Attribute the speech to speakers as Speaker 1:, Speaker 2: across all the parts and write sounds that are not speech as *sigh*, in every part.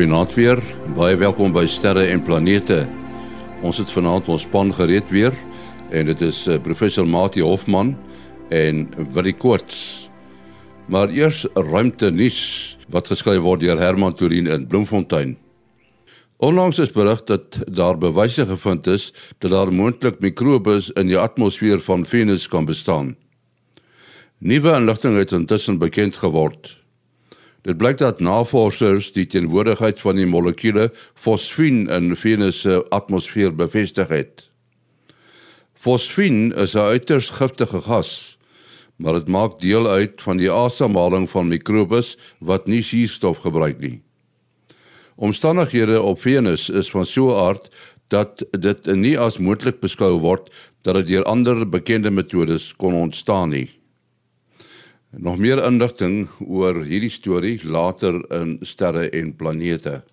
Speaker 1: Goeienaand weer. Baie welkom by Sterre en Planete. Ons het vanaand ons span gereed weer en dit is uh, professor Mati Hofman en Willie Koorts. Maar eers ruimte nuus wat geskryf word deur Herman Turin in Bloemfontein. Onlangs is berig dat daar bewyse gevind is dat daar moontlik mikrobes in die atmosfeer van Venus kan bestaan. Nuwe inligting het intussen bekend geword. Dit blyk dat navorsers die teenwoordigheid van die molekule fosfien in Venus se atmosfeer bevestig het. Fosfien is 'n uiters giftige gas, maar dit maak deel uit van die asemhaling van mikrobes wat nie suurstof gebruik nie. Omstandighede op Venus is van so 'n aard dat dit nie as moontlik beskou word dat dit deur ander bekende metodes kon ontstaan nie. Nog meer inligting oor hierdie storie later in sterre en planete.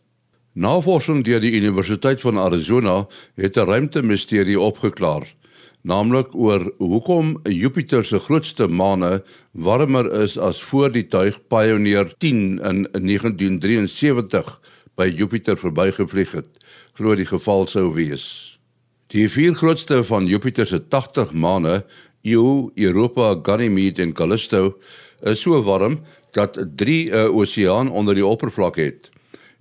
Speaker 1: Navorsing deur die Universiteit van Arizona het 'n ruimtemisterie opgeklaar, naamlik oor hoekom Jupiter se grootste maane warmer is as voor die tuig Pioneer 10 in 1973 by Jupiter verbygevlieg het, glo die geval sou wees. Die vier grootste van Jupiter se 80 maane Io, Europa, Ganymede en Callisto is so warm dat 3 'n uh, oseaan onder die oppervlak het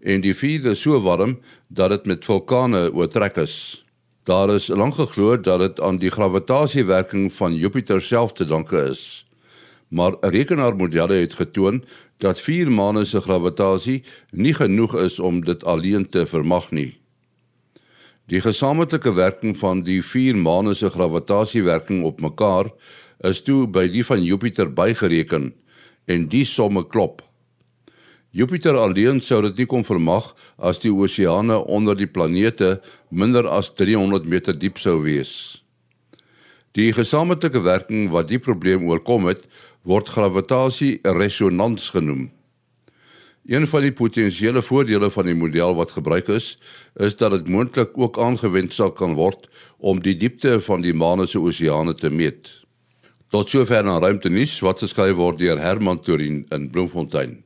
Speaker 1: en die vierde so warm dat dit met vulkane oortrek is. Daar is lank geglo dat dit aan die gravitasiewerking van Jupiter self te danke is. Maar rekenaarmodelle het getoon dat vier maane se gravitasie nie genoeg is om dit alleen te vermag nie. Die gesamentlike werking van die vier maane se gravitasiewerking op mekaar is toe by die van Jupiter bygereken en die somme klop. Jupiter alleen sou dit nie kon vermag as die oseane onder die planete minder as 300 meter diep sou wees. Die gesamentlike werking wat die probleem oorkom het, word gravitasie-resonans genoem. Een van die potensiële voordele van die model wat gebruik is, is dat dit moontlik ook aangewend sal kan word om die diepte van die maan se oseane te meet. Tot sover na ruimte nuus wat geskryf word deur Herman Turin in Bloemfontein.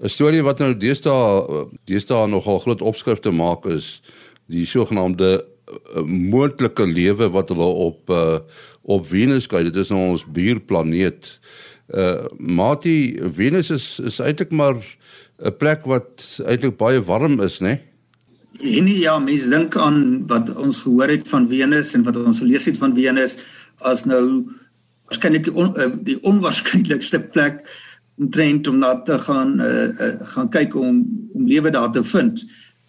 Speaker 1: 'n Storie wat nou deesdae deesdae nogal groot opskrifte maak is die sogenaamde uh, moontlike lewe wat hulle op uh, op Venus kry. Dit is nou ons buurplaneet uh Mati Venus is is eintlik maar 'n plek wat eintlik baie warm is, né?
Speaker 2: Nee? En ja, mense dink aan wat ons gehoor het van Venus en wat ons gelees het van Venus as nou waarskynlik die, on, uh, die onwaarskynlikste plek omtrent om na te gaan uh, uh gaan kyk om om lewe daar te vind.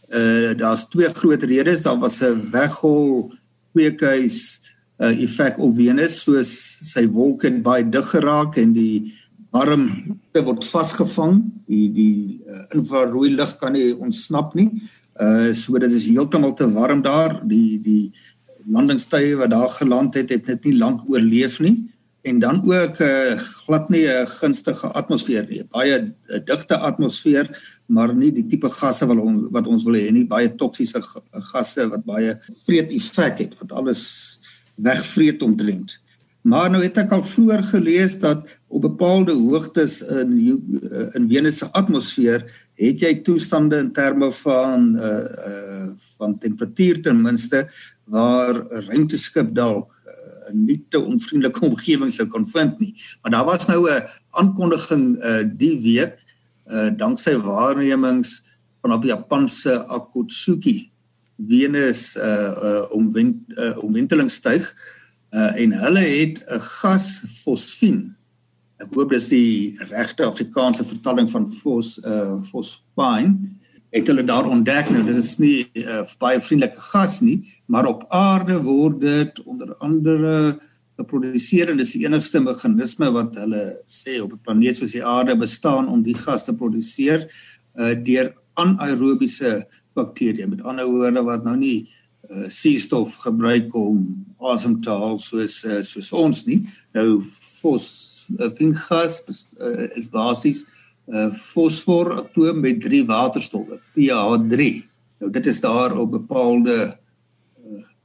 Speaker 2: Uh daar's twee groot redes, daar was 'n weghol kweekhuis uh, effek op Venus soos sy wolke baie dig geraak en die warmte word vasgevang. Die die uh, infrarooi lig kan nie ontsnap nie. Uh so dit is heeltemal te warm daar. Die die landingstye wat daar geland het het net nie lank oorleef nie. En dan ook 'n uh, glad nie 'n gunstige atmosfeer nie. Baie uh, digte atmosfeer maar nie die tipe gasse wat ons wat ons wil hê nie. Baie toksiese gasse wat baie vreet effek het wat alles wegvreet omtrent. Maar nou het ek al vroeër gelees dat op bepaalde hoogtes in in Venus se atmosfeer het jy toestande in terme van uh uh van temperatuur ten minste waar 'n ruimteskip dalk uh, 'n nie te onvriendelike *laughs* omgewing sou kon vind nie. Maar daar was nou 'n aankondiging uh die week uh danksy waarnemings van op Japanse Akutsuki Venus uh uh omwent, uh omwentelingstuig uh en hulle het 'n gas fosfien. Ek hoop dis die regte Afrikaanse vertaling van fos uh fosfine. Het hulle daar ontdek nou dit is nie 'n uh, baie vriendelike gas nie, maar op aarde word dit onder andere geproduseer en dis die enigste meganisme wat hulle sê op 'n planeet soos die aarde bestaan om die gas te produseer uh deur anaerobiese bakterieë met ander woorde wat nou nie uh, suurstof gebruik om asem te haal soos uh, soos ons nie. Nou fos uh, gas uh, is basies 'n uh, fosfor atoom met drie waterstowwe pH3 nou dit is daar op bepaalde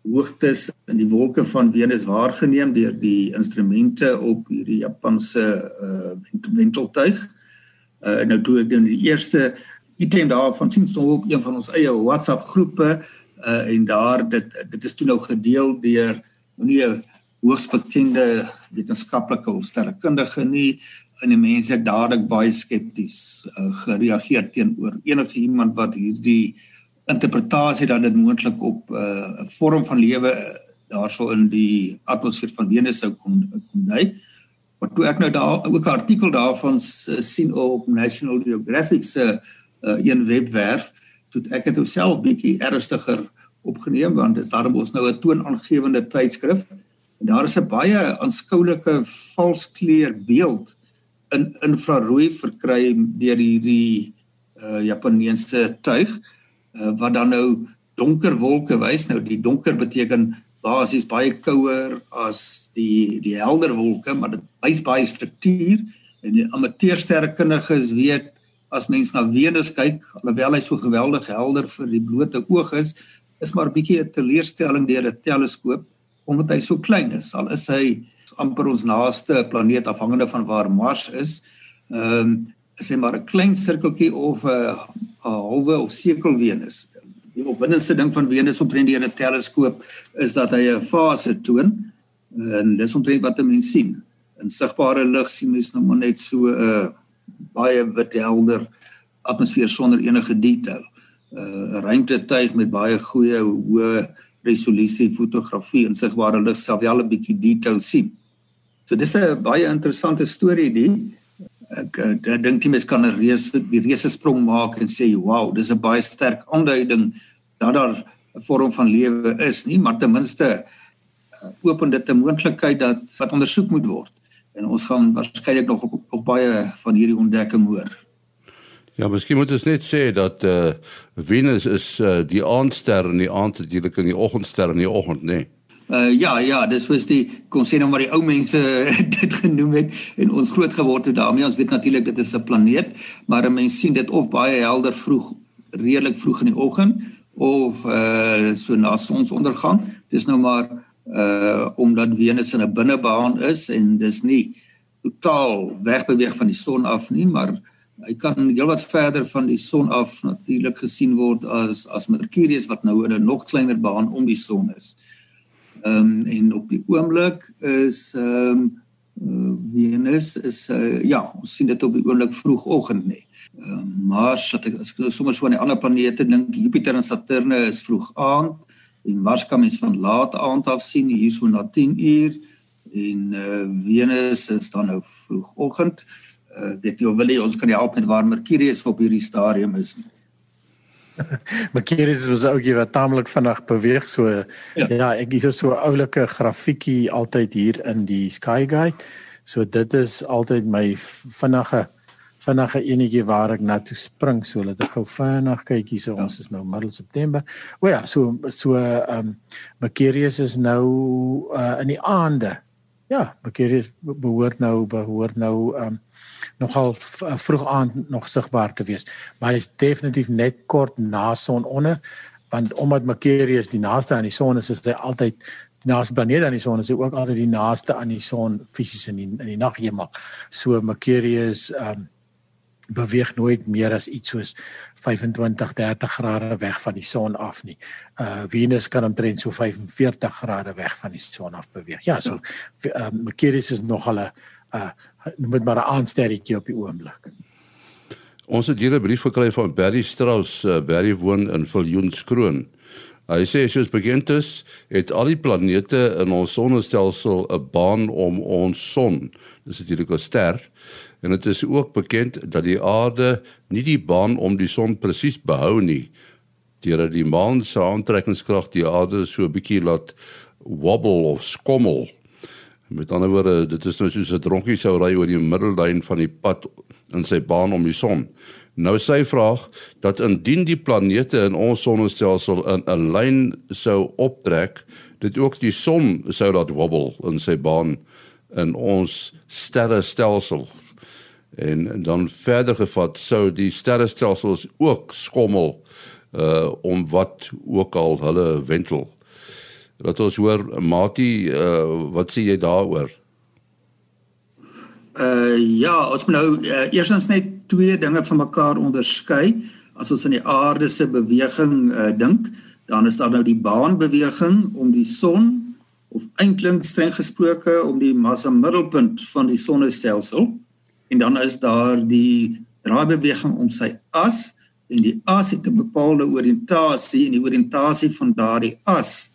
Speaker 2: hoogtes in die wolke van Venus waargeneem deur die instrumente op hierdie Japanse uh, wenteltuig. Uh, nou toe ek nou die eerste item daarvan sien ons op een van ons eie WhatsApp groepe uh en daar dit dit is toe nou gedeel deur nie 'n hoogs bekende wetenskaplike of sterrekundige nie en die mense het dadelik baie skepties uh, gereageer teenoor enige iemand wat hierdie interpretasie dat dit moontlik op 'n uh, vorm van lewe daarso in die atmosfeer van Venus sou kon kon dui. Maar toe ek nou daar ook 'n artikel daarvan sien op National Geographic se uh, een webwerf, toe ek dit self bietjie ernstiger opgeneem want dit is daarom ons nou 'n toonaangewende tydskrif. En daar is 'n baie aanskoulike valskleur beeld in infrarooi verkry deur hierdie uh, Japaneese tuig uh, wat dan nou donker wolke wys. Nou die donker beteken basies baie kouer as die die helder wolke maar dit wys baie struktuur. En die amateursterrekundiges weet as mens na Venus kyk, alhoewel hy so geweldig helder vir die blote oog is, is maar 'n bietjie 'n teleurstelling deur 'n teleskoop omdat hy so klein is. Al is hy amper ons naaste planeet afhangende van waar Mars is, ehm um, is hy maar 'n klein sirkeltjie of 'n halwe of sirkel Venus. Die opwindendste ding van Venus omtrent deur 'n teleskoop is dat hy 'n fase toon en dis omtrent wat 'n mens sien. In sigbare lig sien mens nou maar net so 'n uh, baie wit helder atmosfeer sonder enige detail. 'n uh, Ruimtetuig met baie goeie hoë resolusie fotografie en sigbare lig sal wel 'n bietjie detail sien. So dis 'n baie interessante storie die ek ek dink jy mens kan 'n reuse die reuse sprong maak en sê wow, dis 'n baie sterk aanduiding dat daar 'n vorm van lewe is nie, maar ten minste uh, open dit 'n moontlikheid dat wat ondersoek moet word en ons gaan waarskynlik nog op, op baie van hierdie ontdekking hoor.
Speaker 1: Ja, miskien moet ons net sê dat eh uh, Venus is uh, die aandster en die aand natuurlik in die oggendster in die oggend, nê. Nee.
Speaker 2: Uh ja, ja, dis was die kon sê nou maar die ou mense *laughs* dit genoem het en ons groot geword het daarmee. Ons weet natuurlik dit is 'n planeet, maar mense sien dit of baie helder vroeg, redelik vroeg in die oggend of uh so na sonsondergang. Dis nou maar uh omdat Venus in 'n binnebaan is en dis nie totaal wegbeweeg van die son af nie, maar hy kan heelwat verder van die son af natuurlik gesien word as as Mercurius wat nou in 'n nog kleiner baan om die son is. Ehm um, en op die oomblik is ehm um, uh, Venus is uh, ja, ons sien dit op die oomblik vroegoggend nê. Ehm um, Mars, as ek, as ek sommer so aan die ander planete dink, Jupiter en Saturnus is vroeg aand en Mars kan mens van laat aand af sien hier so na 10 uur en uh, Venus is dan nou vroegoggend. Uh, weet jy of wil jy ons kan help met waar Mercurius op hierdie stadium is nie. *laughs*
Speaker 3: Mercurius is ook hier tamelik vinnig beweeg so ja, ja ek het so 'n oulike grafiekie altyd hier in die Sky Guide. So dit is altyd my vinnige vinnige enetjie waar ek na toe spring so dat ek gou vinnig kyk hier so ja. ons is nou middel September. O ja, so so ehm um, Mercurius is nou uh, in die aande. Ja, Mercurius behoort nou behoort nou ehm um, nogal uh, vroeg aand nog sigbaar te wees. Maar hy is definitief net kort na son onder want omdat Mercurius die naaste aan die son is, is hy altyd die naaste planeet aan die son is hy ook altyd die naaste aan die son fisies in die, in die naghemel. So Mercurius ehm um, beweeg nooit meer as iets soos 25 30 grade weg van die son af nie. Uh Venus kan omtrent so 45 grade weg van die son af beweeg. Ja, so uh, Mercurius is nog al 'n uh met maar 'n aansterretjie op die oomblik.
Speaker 1: Ons het hier 'n brief gekry van Barry Strauss, uh, Barry woon in Viljoenskroon. Hy sê soos bekend is, het al die planete in ons sonnestelsel 'n baan om ons son. Dis natuurlik 'n ster En dit is ook bekend dat die aarde nie die baan om die son presies behou nie. Deurdat die maan se aantrekkingskrag die aarde so 'n bietjie laat wobble of skommel. Met ander woorde, dit is nou soos 'n dronkie sou ry oor die middellyn van die pad in sy baan om die son. Nou sy vraag dat indien die planete in ons sonnestelsel in 'n lyn sou optrek, dit ook die son sou laat wobble in sy baan in ons sterrestelsel en dan verder gevat sou die sterrestelsels ook skommel uh om wat ook al hulle wentel. Laat ons hoor Mati, uh wat sê jy daaroor?
Speaker 2: Uh ja, ons moet nou uh, eerstens net twee dinge van mekaar onderskei. as ons aan die aarde se beweging uh, dink, dan is daar nou die baanbeweging om die son of eintlik streng gesproke om die massa middelpunt van die sonnestelsel en dan is daar die draaibeweging om sy as en die as het 'n bepaalde oriëntasie en die oriëntasie van daardie as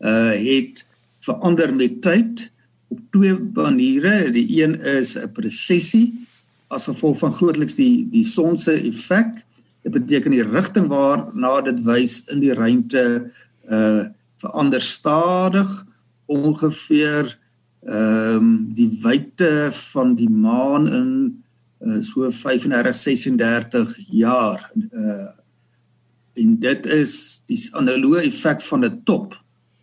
Speaker 2: uh het verander met tyd op twee maniere. Die een is 'n presessie as gevolg van grootliks die die son se effek. Dit beteken die rigting waarna dit wys in die ruimte uh verander stadig ongeveer ehm um, die wyte van die maan in uh, so 35 36 jaar uh en dit is die analoë effek van 'n top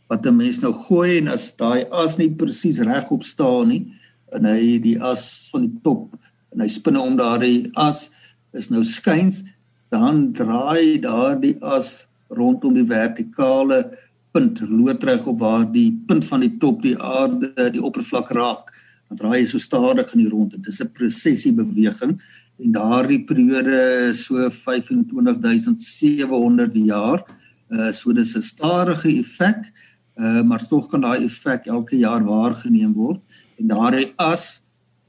Speaker 2: wat 'n mens nou gooi en as daai as nie presies regop staan nie en hy die as van die top en hy spinne om daardie as is nou skuins dan draai daardie as rondom die vertikale punt loodreg op waar die punt van die top die aarde die oppervlak raak. Dan draai hy so stadig in die ronde dis 'n presessie beweging en daardie periode so 25700 jaar. Uh, so dis 'n stadige effek uh, maar tog kan daai effek elke jaar waargeneem word. En daardie as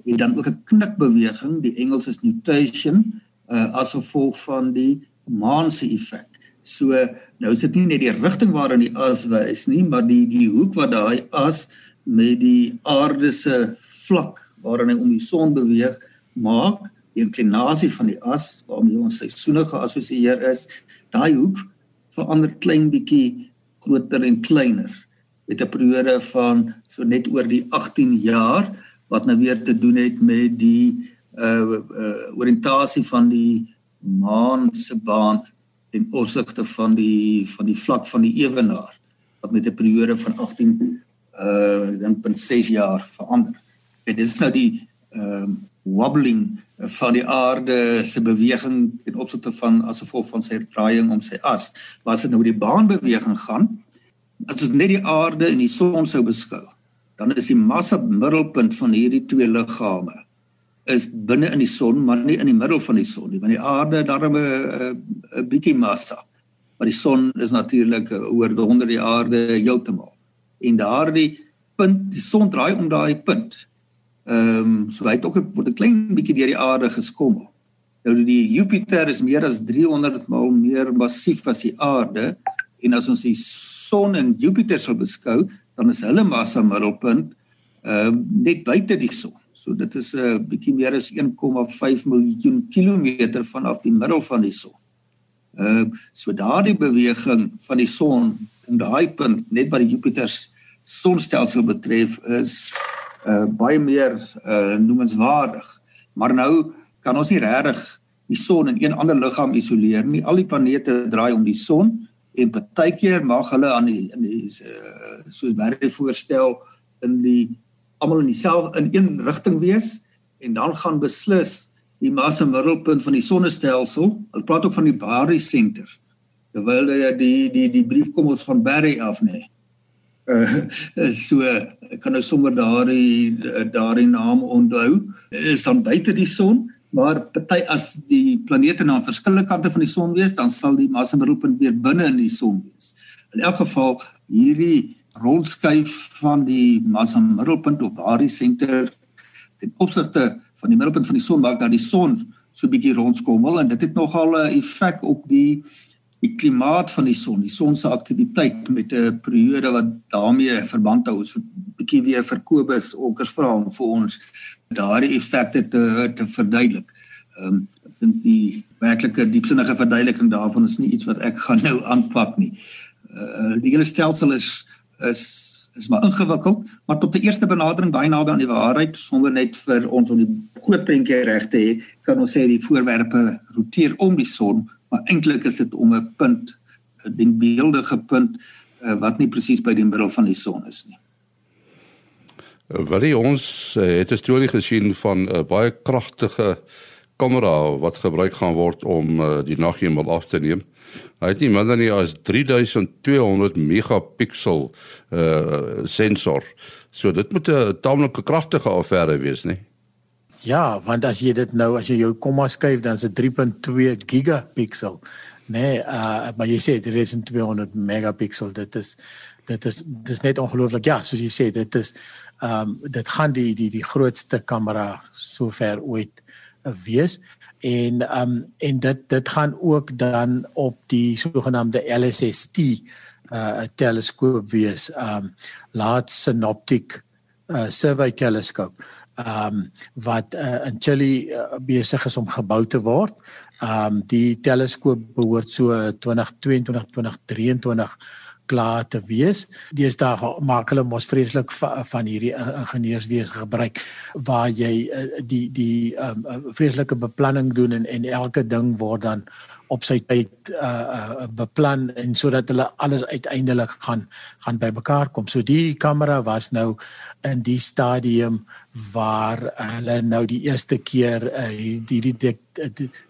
Speaker 2: het dan ook 'n knikbeweging die Engels is nutation uh, as gevolg van die maan se effek So nou is dit nie net die rigting waarin die as wys nie, maar die die hoek wat daai as met die aarde se vlak waarin hy om die son beweeg maak, die inklinasie van die as waarmee ons seisoene geassosieer is, daai hoek verander klein bietjie groter en kleiner. Met 'n periode van so net oor die 18 jaar wat nou weer te doen het met die uh, uh oriëntasie van die maan se baan ten opsigte van die van die vlak van die ewenaar wat met 'n periode van 18 uh dan binne 6 jaar verander. En dit is nou die ehm uh, wobbling van die aarde se beweging ten opsigte van as gevolg van sy draaiing om sy as. Maar as dit nou die baanbeweging gaan, as ons net die aarde en die son sou beskou, dan is die massa middelpunt van hierdie twee liggame is binne in die son, maar nie in die middel van die son nie, want die aarde daarom 'n 'n bietjie massa. Maar die son is natuurlik oor die onder die aarde heeltemal. En daardie punt, die son draai om daai punt. Ehm um, so hy het ook 'n word 'n klein bietjie deur die aarde geskommel. Nou die Jupiter is meer as 300 maal meer massief as die aarde en as ons die son en Jupiter sal beskou, dan is hulle massa middelpunt ehm um, net buite die son. So dit is 'n uh, bietjie meer as 1,5 miljoen kilometer vanaf die middel van die son. Uh so daardie beweging van die son om daai punt net wat Jupiter sonstelsel betref is uh baie meer uh noemenswaardig. Maar nou kan ons nie regtig die son in een ander liggaam isoleer nie. Al die planete draai om die son en partykeer mag hulle aan die in die uh, soos Barry voorstel in die almal in dieselfde in een rigting wees en dan gaan beslis die massa middelpunt van die sonnestelsel. Hulle praat ook van die Barry Center. Terwyl die die die, die brief kom ons van Barry af nê. Nee. Uh *laughs* so ek kan nou sommer daardie daardie naam onthou. Is dan buite die son, maar party as die planete na verskillende kante van die son wees, dan sal die massa middelpunt weer binne in die son wees. In elk geval hierdie rondskuif van die massa middelpunt op daardie senter ten opsigte van die middelpunt van die son maak dat die son so bietjie rondskommel en dit het nogal 'n effek op die die klimaat van die son, die son se aktiwiteit met 'n periode wat daarmee verband hou so bietjie weer vir Kobus onkers vra om vir ons daardie effekte te te verduidelik. Ehm um, dink die werklike diepsinnige verduideliking daarvan is nie iets wat ek *laughs* gaan nou aanpak nie. Uh die hele stelsel is is is maar ingewikkeld, maar tot die eerste benadering baie naby aan die waarheid sonder net vir ons om die groot prentjie reg te hê, kan ons sê die voorwerpe roteer om die son, maar eintlik is dit om 'n punt, 'n denkbeeldige punt uh, wat nie presies by die middel van die son is nie.
Speaker 1: Jy ons uh, het 'n storie gesien van 'n baie kragtige kamera wat gebruik gaan word om die naghemel af te neem. Hy het nie minder nie as 3200 megapiksel uh sensor. So dit moet 'n taamlike kragtige affære wees, nie?
Speaker 3: Ja, want as jy dit nou as jy jou komma skuif dan is dit 3.2 gigapixel, nê? Nee, uh maar jy sê dit is 200 megapixel. Dit is dit is dis net ongelooflik. Ja, soos jy sê, dit is ehm um, dit gaan die die die grootste kamera sover ooit wees en ehm um, en dit dit gaan ook dan op die sogenaamde LSST uh teleskoop wees ehm um, Large Synoptic uh Survey Telescope ehm um, wat uh, in Chile uh, besig is om gebou te word. Ehm um, die teleskoop behoort so 2022 2023 klaar te wees. Deesdae maak hulle mos vreeslik van hierdie ingenieurswese gebruik waar jy die die um, vreeslike beplanning doen en en elke ding word dan op sy tyd uh, uh beplan en sodat hulle alles uiteindelik gaan gaan bymekaar kom. So die kamera was nou in die stadium waar hulle nou die eerste keer uh, die die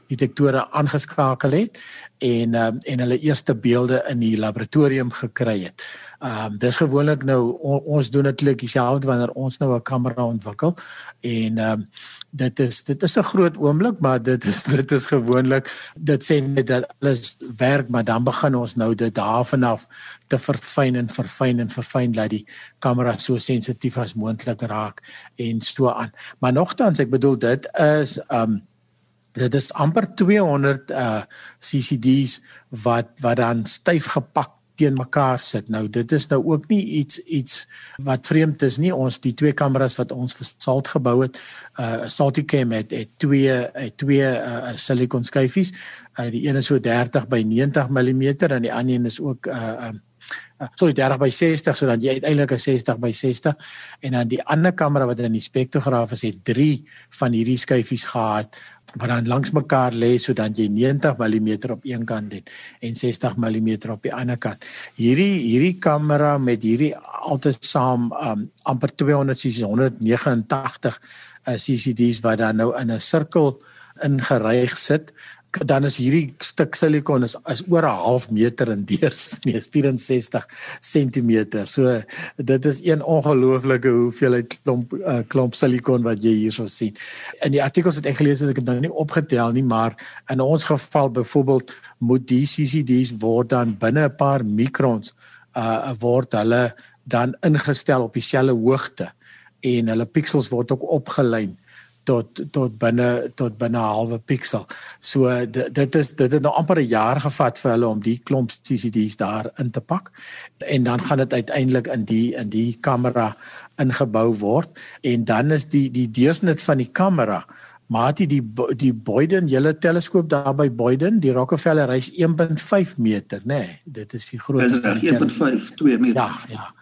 Speaker 3: detektore aangeskakel het en um, en hulle eerste beelde in die laboratorium gekry het. Ehm um, dis gewoonlik nou on, ons doen natuurlik dieselfde wanneer ons nou 'n kamera ontwikkel en ehm um, dit is dit is 'n groot oomblik maar dit is *laughs* dit is gewoonlik dit sê net dat alles werk maar dan begin ons nou dit daarvan af te verfyn en verfyn en verfyn dat die kamera so sensitief as moontlik raak en so aan. Maar nogtans ek bedoel dit is ehm um, dit is amper 200 uh CCD's wat wat dan styf gepak teen mekaar sit. Nou dit is nou ook nie iets iets wat vreemd is nie. Ons die twee kameras wat ons vir Salt gebou het, uh Salticam het, het twee het twee uh silikon skyfies. Uh die een is so 30 by 90 mm en die ander een is ook uh um uh, sorry 30 by 60 sodat jy uiteindelik 'n 60 by 60 en dan die ander kamera wat in die spektrograaf is het 3 van hierdie skyfies gehad wat dan langs mekaar lê sodat jy 90 mm op een kant het en 60 mm op die ander kant. Hierdie hierdie kamera met hierdie altesaam um, amper 200 cc 189 uh, CCD's wat dan nou in 'n sirkel ingeryg sit dan is hierdie stuk silikon is, is oor 'n half meter in deursnee, is 64 cm. So dit is een ongelooflike hoeveelheid klomp uh, klomp silikon wat jy hierso sien. In die artikels het ek gelees dat ek dit nou nie opgetel nie, maar in ons geval byvoorbeeld moet die CCD's word dan binne 'n paar mikrons uh word hulle dan ingestel op dieselfde hoogte en hulle pixels word ook opgelyn tot tot binne tot binne 'n halwe piksel. So dit is dit het nou amper 'n jaar gevat vir hulle om die klomp CCD's daar in te pak. En dan gaan dit uiteindelik in die in die kamera ingebou word. En dan is die die deursnit van die kamera maar die die die Boyden julle teleskoop daar by Boyden die Rockefeller reis 1.5 meter nê? Nee, dit is die groot
Speaker 2: is 1.5 2 meter.
Speaker 3: Ja ja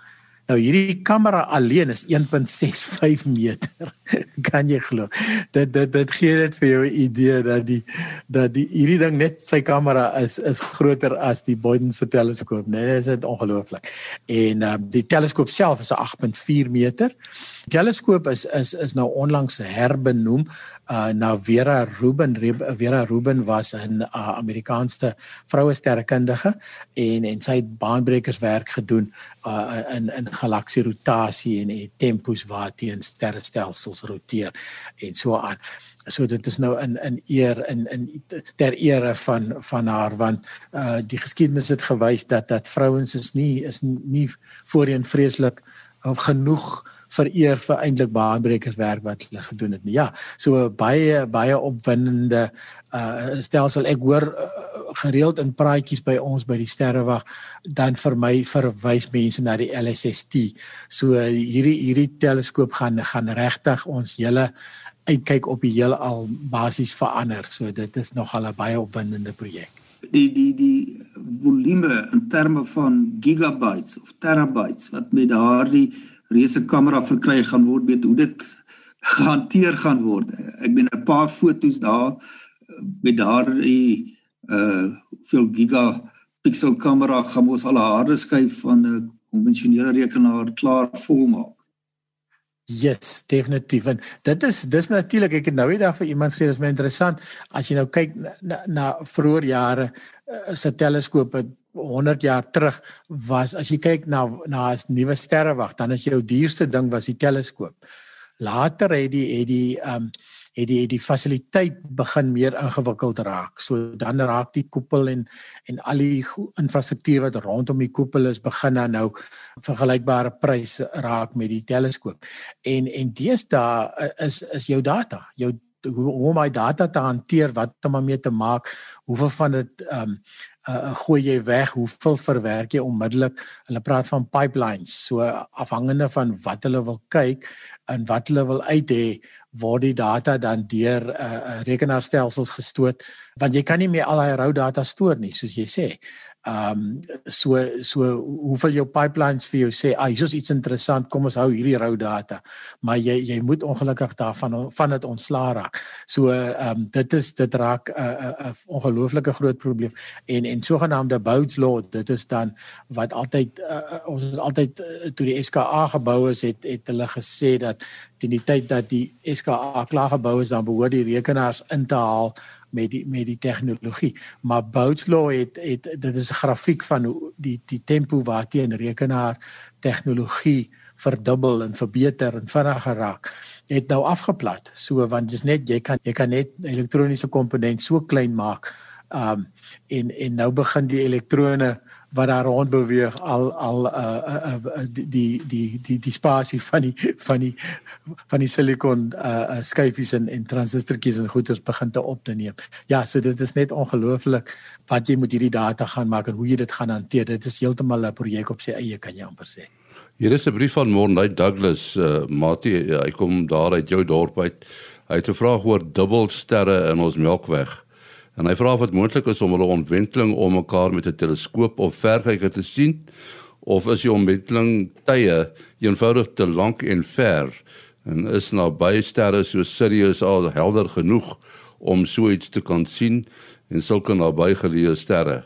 Speaker 3: Nou hierdie kamera alleen is 1.65 meter. *laughs* kan jy glo? Dit dit dit gee net vir jou 'n idee dat die dat die hierdie ding net sy kamera is is groter as die Boyden se teleskoop. Nee, dit is net ongelooflik. En um, die teleskoop self is 'n 8.4 meter. Die teleskoop is is is nou onlangs herbenoem uh, na Vera Rubin. Vera Rubin was 'n uh, Amerikaanse vroue sterrekundige en en sy het baanbrekerswerk gedoen uh, in in galaksie rotasie en die tempos waarteen sterrestelsels roteer en so aan. So dit is nou in in eer in in ter ere van van haar want uh die geskiedenis het gewys dat dat vrouens is nie is nie voorheen vreeslik of genoeg vereer vir eintlik baanbrekerswerk wat hulle gedoen het. Ja, so baie baie opwindende uh stelsel ek hoor uh, gereeld in praatjies by ons by die sterrewag dan vir my verwys mense na die LSST. So uh, hierdie hierdie teleskoop gaan gaan regtig ons hele uitkyk op die hele al basies verander. So dit is nogal 'n baie opwindende projek.
Speaker 2: Die die die volume in terme van gigabytes of terabytes wat met daardie reuse kamera verkry gaan word, weet hoe dit gehanteer gaan word. Ek ben 'n paar fotos daar met daardie uh veel gigapixel kamera gaan ons al 'n harde skyf van 'n konvensionele rekenaar klaar volmaak.
Speaker 3: Yes, definitief. En dit is dis natuurlik ek het nou eendag vir iemand gesê dis my interessant as jy nou kyk na, na, na vroeë jare uh, se teleskope 100 jaar terug was as jy kyk na na 'n nuwe sterrewag dan is jou duurste ding was die teleskoop. Later het die het die ehm um, het die die fasiliteit begin meer ingewikkeld raak. So dan raak die koepel en en al die infrastruktuur wat rondom die koepel is begin dan nou vergelykbare pryse raak met die teleskoop. En en deesdae eh, is is jou data, jou hoe om my data te hanteer, wat om daarmee te maak, hoeveel van dit ehm um, uh, gooi jy weg, hoeveel verwerk jy onmiddellik? Hulle praat van pipelines, so afhangende van wat hulle wil kyk en wat hulle wil uit hê, word die data dan deur uh, rekenaarstelsels gestoot, want jy kan nie meer al daai rou data stoor nie, soos jy sê. Ehm um, so so hoeveel jou pipelines vir jou sê, "Ag, ah, hier's iets interessant, kom ons hou hierdie rou data." Maar jy jy moet ongelukkig daarvan van dit ontslaa raak. So ehm um, dit is dit raak 'n uh, 'n uh, uh, ongelooflike groot probleem. En en sogenaamde Bouts law, dit is dan wat altyd uh, ons is altyd uh, toe die SKA gebou is, het het hulle gesê dat teen die tyd dat die SKA klaar gebou is, dan behoort die rekenaars in te haal met die met die tegnologie. Maar Bouts law het het dit is 'n grafiek van hoe die die tempo waarteen rekenaar tegnologie verdubbel en verbeter en vinniger raak het nou afgeplat. So want dis net jy kan jy kan net elektroniese komponent so klein maak. Um en en nou begin die elektrone wat daar rond beweeg al al uh, uh, uh, die die die die spasie van die van die van die silikon uh, uh, skyfies en en transistortjies en goeders begin te op te neem. Ja, so dit is net ongelooflik wat jy met hierdie data gaan maak en hoe jy dit gaan hanteer. Dit is heeltemal 'n projek op sy eie kan jy amper sê.
Speaker 1: Hier is 'n brief van Morney Douglas, uh, Mati, hy kom daar uit jou dorp uit. Hy het 'n vraag oor dubbelsterre in ons Melkweg. En hy vra of dit moontlik is om hulle ontwenteling om mekaar met 'n teleskoop of verkyker te sien of is die ontwenteling tye eenvoudig te lank en ver en is naby sterre so Sirius al helder genoeg om so iets te kan sien en sulke nabygeleë sterre.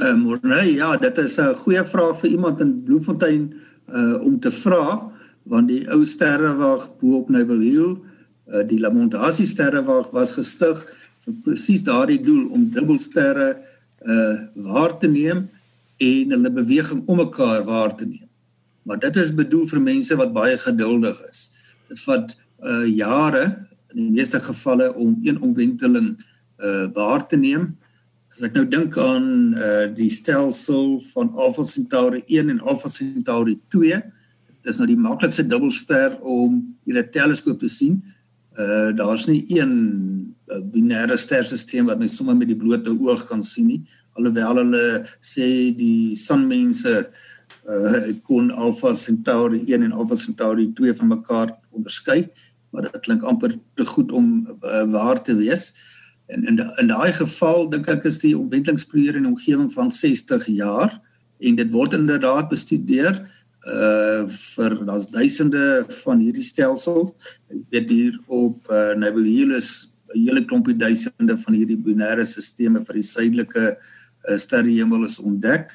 Speaker 2: Ehm um, nee, ja, dit is 'n goeie vraag vir iemand in Bloemfontein uh om te vra want die ou sterrewag bo op Neville Hill, uh, die Lamontasie sterrewag was gestig vir presies daardie doel om dubbelsterre uh waar te neem en hulle beweging om mekaar waar te neem. Maar dit is bedoel vir mense wat baie geduldig is. Dit vat uh jare in die meeste gevalle om een omwenteling uh waar te neem. As ek nou dink aan uh die stelsel van Alpha Centauri 1 en Alpha Centauri 2, dis nou die maklikste dubbelster om in 'n teleskoop te sien. Uh daar's nie een 'n binêre sterstelsel wat mens sommer met die blote oog kan sien nie. Alhoewel hulle sê die sonmense uh, kon Alpha Centauri 1 en Alpha Centauri 2 van mekaar onderskei maar dit klink amper te goed om uh, waar te wees. En in in daai geval dink ek is die omwentelingsperiode in omgewing van 60 jaar en dit word inderdaad bestudeer uh vir daar's duisende van hierdie stelsels. Weet hier op uh, Nebulus 'n hele klompie duisende van hierdie binêre stelsels vir die suidelike uh, sterrehemel is ontdek.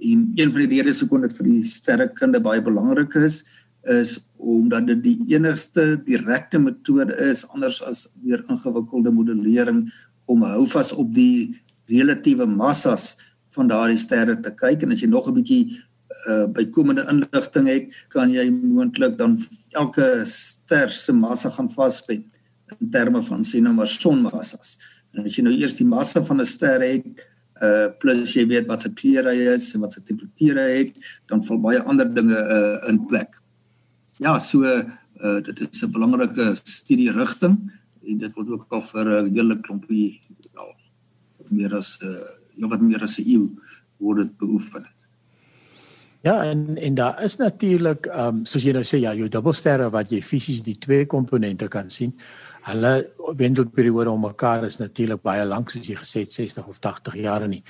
Speaker 2: En een van die redes hoekom dit vir die sterrekunde baie belangrik is, is omdat dit die enigste direkte metode is anders as deur ingewikkelde modellering om hou vas op die relatiewe massas van daardie sterre te kyk en as jy nog 'n bietjie uh, bykomende inligting het, kan jy moontlik dan elke ster se massa gaan vaspen in terme van sien nou maar sonmassas. En as jy nou eers die massa van 'n ster het, uh plus jy weet wat sy kleure is en wat sy temperature het, dan val baie ander dinge uh in plek. Ja, so uh dit is 'n belangrike studie rigting en dit word ook al vir 'n hele klompie ja, meer as 'n uh, ja wat meer as 'n eeu word dit beoefen.
Speaker 3: Ja, en en daar is natuurlik ehm um, soos jy nou sê ja, jou dubbelsterre wat jy fisies die twee komponente kan sien. Hulle wentelperiode om mekaar is natuurlik baie lank soos jy gesê het 60 of 80 jaar nie.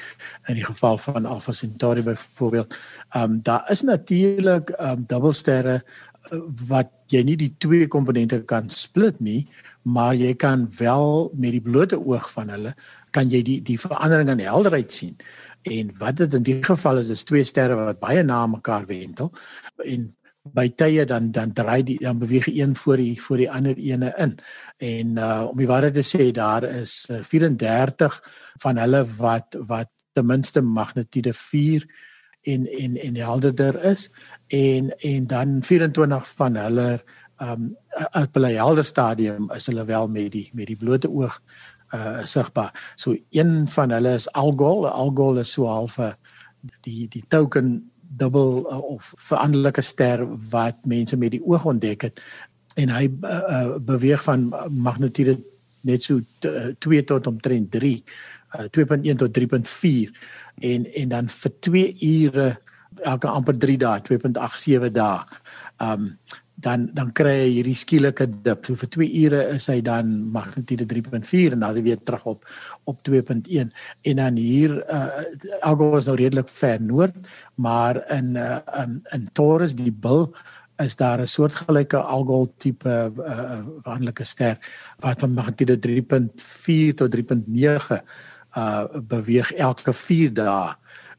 Speaker 3: In die geval van Alpha Centauri byvoorbeeld, ehm um, daar is natuurlik ehm um, dubbelsterre uh, wat jy nie die twee komponente kan split nie, maar jy kan wel met die blote oog van hulle kan jy die die verandering in helderheid sien. En wat dit in die geval is, is twee sterre wat baie na mekaar wentel en by tye dan dan draai die dan beweeg een voor die voor die ander ene in. En uh om die waarheid te sê daar is 34 uh, van hulle wat wat ten minste magnitude 4 en en en helderder is en en dan 24 van hulle um, op 'n helder stadium is hulle wel met die met die blote oog uh sigbaar. So een van hulle is Algol. Algol is so half 'n die die token dubbel uh, of veranderlike ster wat mense met die oog ontdek het en hy uh, uh, beweeg van magnitude net so 2 uh, tot omtrent 3 uh, 2.1 tot 3.4 en en dan vir 2 ure elke amper 3 dae 2.87 dae. Um dan dan kry hy hierdie skielike dip. So vir 2 ure is hy dan magnitude 3.4 en dan weer terug op op 2.1 en dan hier uh Algo is nou redelik ver noord, maar in uh in, in Taurus die bil is daar 'n soortgelyke algol tipe uh wandelike ster wat van magnitude 3.4 tot 3.9 uh beweeg elke 4 dae.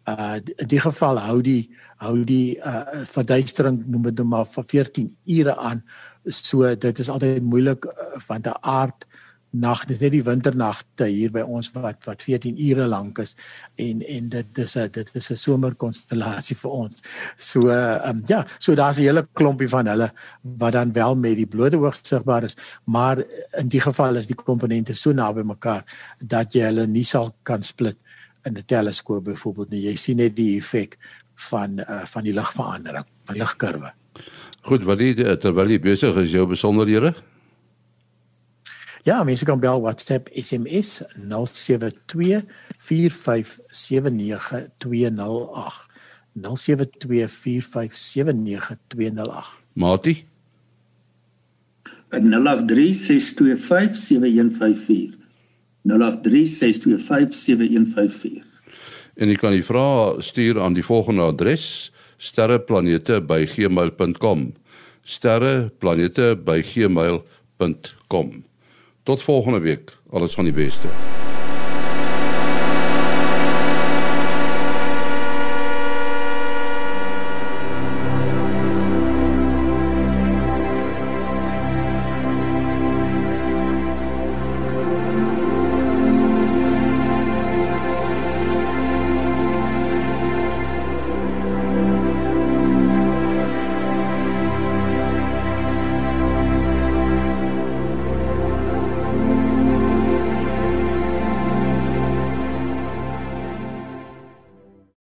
Speaker 3: Uh die geval hou die hou die uh verduistering noem dit nou maar vir 14 ure aan. So dit is altyd moeilik uh, van 'n aard nag dis net die winternagte hier by ons wat wat 14 ure lank is en en dit is 'n dit is 'n somerkonstellasie vir ons. So ehm um, ja, so daar's 'n hele klompie van hulle wat dan wel met die blote oog sigbaar is, maar in die geval is die komponente so naby mekaar dat jy hulle nie sal kan split in 'n teleskoop byvoorbeeld nie. Jy sien net die effek van uh, van die ligverandering, van ligkurwe.
Speaker 1: Goed, wat jy terwyl jy besig is jou besonderhede?
Speaker 3: Ja, mense kan bel WhatsApp SMS 072 4579208. 072 4579208.
Speaker 1: Mati
Speaker 2: 0836257154. 0836257154.
Speaker 1: En jy kan die vrae stuur aan die volgende adres: sterreplanete@gmail.com. sterreplanete@gmail.com. Tot volgende week. Alles van die beste.